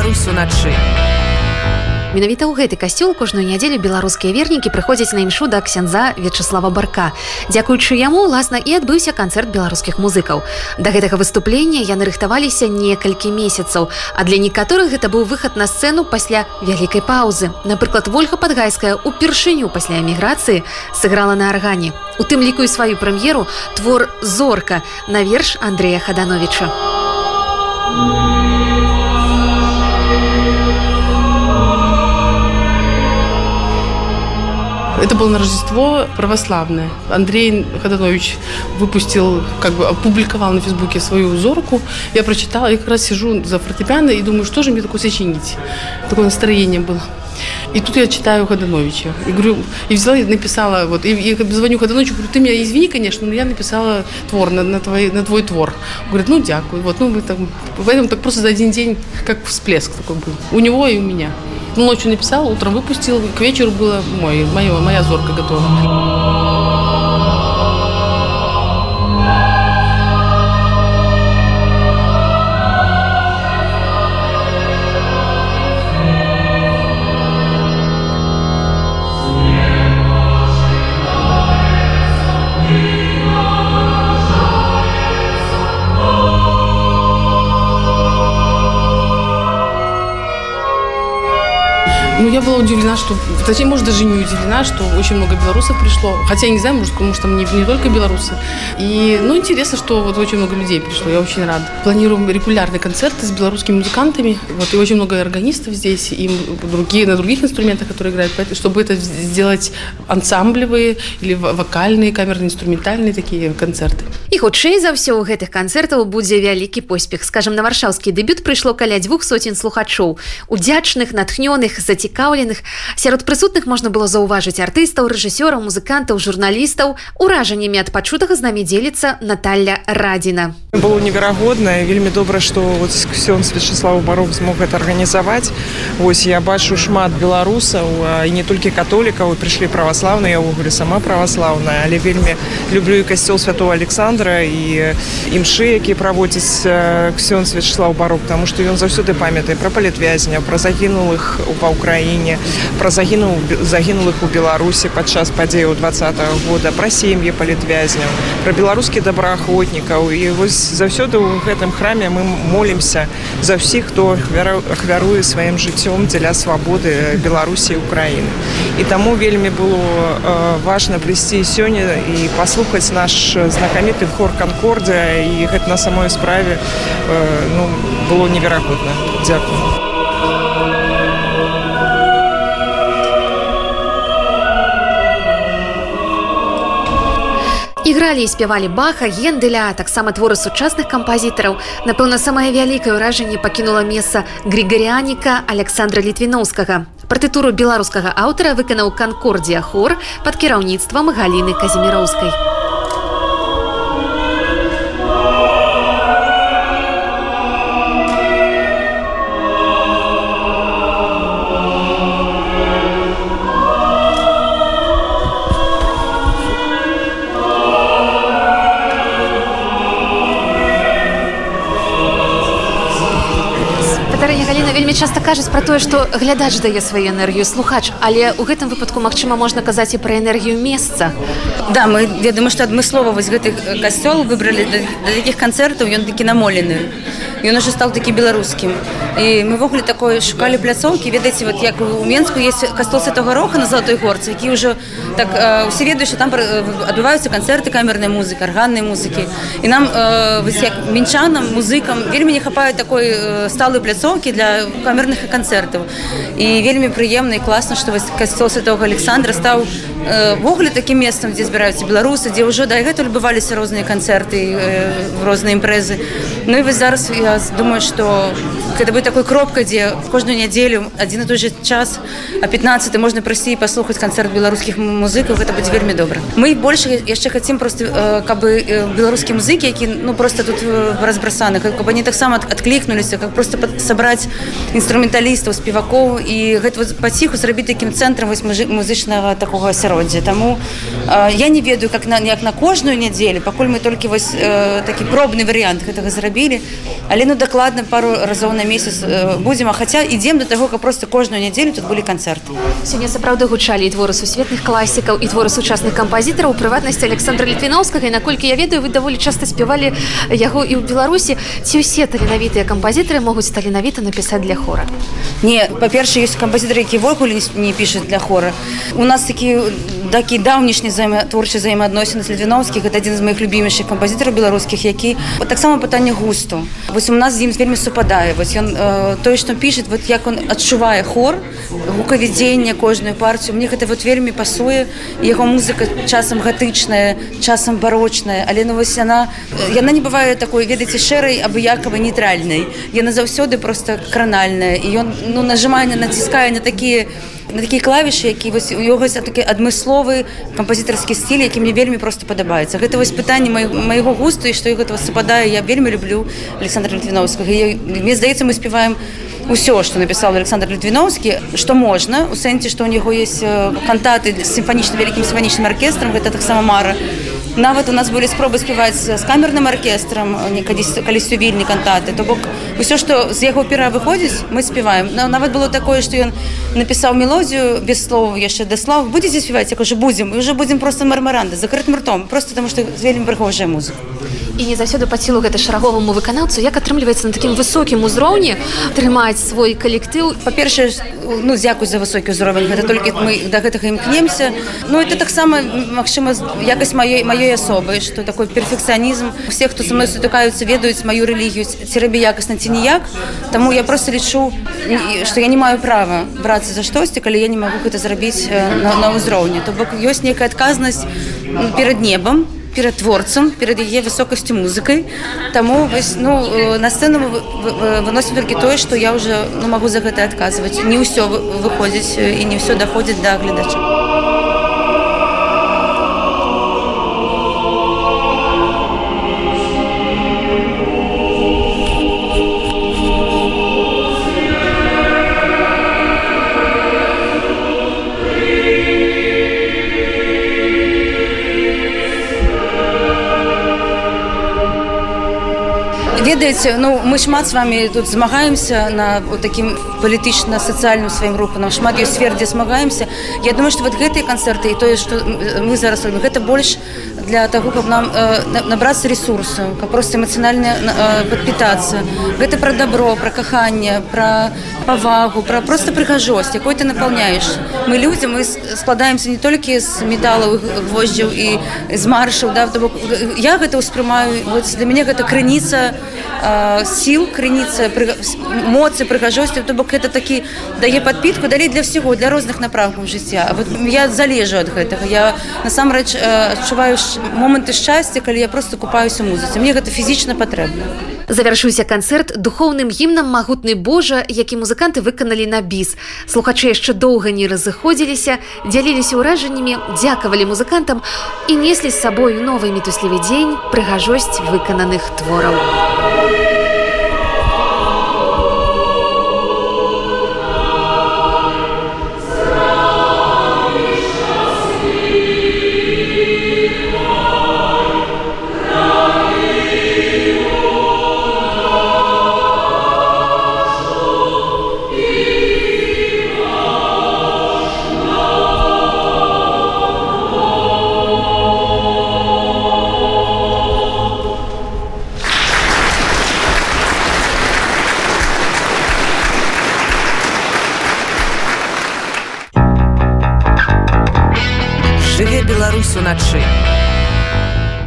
беларусу начы менавіта ў гэты касцёл кожную нядзелю беларускія вернікі прыходзяць на імшу да ксяндза вячеслава барка. Дзякуючы яму уласна і адбыўся канцэрт беларускіх музыкаў. Да гэтага выступлення яны рыхтаваліся некалькі месяцаў а для некаторых гэта быў выхад на сцэну пасля вялікай паўзы. Напрыклад ольга падгайская упершыню пасля эміграцыі сыграла на аргане. У тым ліку і сваю прэм'еру твор зорка на верш андрея хадановича у Это было на Рождество православное. Андрей Ходанович выпустил, как бы опубликовал на Фейсбуке свою узорку. Я прочитала, я как раз сижу за фортепиано и думаю, что же мне такое сочинить. Такое настроение было. И тут я читаю Ходановича. И говорю, и взяла и написала, вот, и, и звоню Ходановичу, говорю, ты меня извини, конечно, но я написала твор на, на, твой, на твой твор. Говорит, ну, дякую. Вот, ну, мы там, поэтому так просто за один день, как всплеск такой был. У него и у меня. Ночью написал, утром выпустил, к вечеру было мой, моя, моя зорка готова. Я была удивлена, что... Точнее, может, даже не удивлена, что очень много белорусов пришло. Хотя я не знаю, может, потому что там не, не только белорусы. И, ну, интересно, что вот очень много людей пришло. Я очень рада. Планируем регулярные концерты с белорусскими музыкантами. Вот, и очень много органистов здесь, и другие, на других инструментах, которые играют. Чтобы это сделать ансамблевые или вокальные, камерные, инструментальные такие концерты. І хутчэй за ўсё ў гэтых канцэртаў будзе вялікі поспех. Скажам, на варшаўскі дэбют прыйшло каля дзвюх соцень слухачоў. Удзячных, натхнёных, зацікавых зацікаўленых. Сярод прысутных можна было заўважыць артыстаў рэжысёраў музыкантаў журналістаў. Уражаннямі ад пачутага з намі дзеліцца Наталья радзіна. Было неверагодна вельмі добра што вот ксён святчаслав барок змог гэта арганізаваць. Вось я бачу шмат беларусаў і не толькі католікаў прыйшлі праваслаўныя ўвогуле сама праваслаўная але вельмі люблю і касцёл святого александра і імшы які праводзіць ксён святчаслав барок тому што ён заўсёды памятай пра палітвязня пра загінулых ва ўкраіне краіне пра загінуў загінулых у беларусі падчас падзеяў два года пра сем'і палітвязняў пра беларускі добраахвотнікаў і вось заўсёды ў гэтым храме мы молімся за ўсіх хто ахвяруе сваім жыццём дзеля свабоды беларусі украіны і таму вельмі было э, важна прыйсці сёння і паслухаць наш знакаміты хор канкордзя і гэта на самой справе э, ну, было неверагодна дзякую Ігралі і спявалі баха, генделя, таксама творы сучасных кампазітараў. Напэўна, самае вялікае ўражанне пакінула месца григорыяніка Александра Літвіноўскага. Партытуру беларускага аўтара выканаў канкордзія хор пад кіраўніцтвам галіны казіміроўскай. Вельмі часто кажуць про тое что глядач дае сваю энергію слухач. Але у гэтым выпадку Мачыма можна казаць і пра энергію месца. Да мы думаю что адмыслова вось гэтых касцёл выбралі да, таких канцэртаў ён такі намолены. Ён уже стал такі беларускім. І мы ввогуле такой шукалі пляцоўкі. Ведаеце вот як у менску есть кастол святого роха на золотой горцы які ўжо так усе ведаюць там адбываюцца канцэрты камернай музыкі арганнай музыкі. І нам як мінчанам музыкам вельмі не хапаюць такой сталой пляцоўкі для камерных канцэртаў. І вельмі прыемна і класна што вось касцол святого александра стаў ввогуле такім месцам дзе збіраюцца беларусы дзе ўжо дагэтуль бываліся розныя канцэрты розныя імпрэзы. Ну і вось зараз я думаю што гэта бы такой кропкай дзе кожную нядзелю адзін і той же час а 15 можна прыйсці і паслухаць канцэрт беларускіх музыкаў гэта будзе вельмі добра. Мы больше яшчэ хацім просто каб беларускія музыкі які ну просто тут разбрасаны каб они таксама адклікнуліся как просто сабраць інструменталістаў спевакоў. І гэта паціху зрабіць такім цэнтрам вось музычнага такого асяроддзя. Таму я не ведаю как на як на кожную нядзелю пакуль мы толькі вось такі пробны варыянт гэтага зрабілі. Але ну дакладна пару разоў на месяц будзем. А хаця ідзем до таго каб просто кожную нядзелю тут былі канцэрты. Сёння сапраўды гучалі і творы сусветных класікаў і творы сучасных кампазітараў прыватнасці александра літвіновскага. І наколькі я ведаю вы даволі часта спявалі яго і ў беларусі. Ці ўсе таленавітыя кампазітары могуць таленавіта напісаць для хора. Не па-перша ёсць кампазітары які ввогуле не пішуць для хора. У нас такі такі даўнішні займа творчы взаемаадносіны з літвіновскіх это адзін з моих любімейшых кампазітараў беларускіх які таксама пытанне густу. Вось у нас з ім вельмі супадае вось ён э, тое што пішет вот як он адчувае хор гукавядзення кожную партию мне гэта вот вельмі пасуе. Яго музыка часам гатычная часам барочная. Але ну вось яна яна не бывае такой ведаеце шэрай абыякавай нейтральнай яна заўсёды просто кранальная і ён ну нажимае націскае на такія на такія клавішы які вось у ёга такі адмысловы кампазітарскі стиль які мне вельмі просто падабаецца. Гэта вось пытанне майго густу і што гэтага супадае я вельмі люблю александра літвіновскага мне здаецца мы спяваем ўсё што напісаў александр літвіновскі што можна у сэнсе што у него есть кантаты сімфанічна вялікім сімфанічным аркестрам гэта таксама мара нават у нас былі спробы спяваць з камерным аркестрам не калісь калісьцю вільні кантаты. То бок ўсё што з яго пера выходзіць мы спяваем нават было такое што ён напісаў мелодію без слов яшчэ даслаў будзеце спяваць як уже будзем уже будзем просто мармаранда закрытым ртом. Просто таму што вельмі прыгожая музыка і не заўсёды пад сілу гэта шараговаму выканаўцу як атрымліваецца на такім высокім узроўні трымаць свой калектыў. Па-першае ну дзякуй за высокі ўзровень гэта толькі мы да гэтага імкнемся. Ну это таксама магчыма якасць маёй маёй асобы што такой перфекцыянізм. Усе хто са мной сутыкаюцца ведаюць маю рэлігію ці рабе якасна ці ніяк. Таму я просто лічу што я не маю права брацца за штосьці калі я не магу гэта зрабіць на, на ўзроўні. То бок ёсць нейкая адказнасць перад небам перад творцам перад яе высокасцю музыкай таму вось ну на сцэну выносім толькі тое што я уже ну, магу за гэта адказваць не ўсё выходзіць і не ўсё даходзіць да гледача ведаеце ну мы шмат с вами тут змагаемся на таким палітычна-сацыяльным сваім руху нам шмат ёсць сфер дзе змагаемся Я думаю что вот гэтыя канцэрты і тое что мы зараз робім гэта больш для того каб нам э, набрацца ресурсу каб просто эмацыянальна э, падпітацца. Гэта пра добро пра каханне пра павагу пра просто прыгажосць якой ты напаўняеш. Мы людзі мы складаемся не толькі з металавых гвоздзяў і з маршаў да бок я гэта ўспрымаю вот для мяне гэта крыніца э, сіл крыніца пры, моцы прыгажосці то бок гэта такі дае падпітку далей для всего для розных напрамкаў жыцця. Вот я залежу ад гэтага. Я насамрэч адчуваю моманты шчасця калі я просто купаюся музыцы мне гэта фізічна патрэбна завяршыўся канцэрт духоўным гімнам магутны Божа які музыканты выканалі на біс слухачы яшчэ доўга не разыходзіліся дзяліліся ўражаннямі дзякавалі музыкантам і неслі з сабою новы мітуслівы дзень прыгажосць выкананых твораў у Беларусь уначы.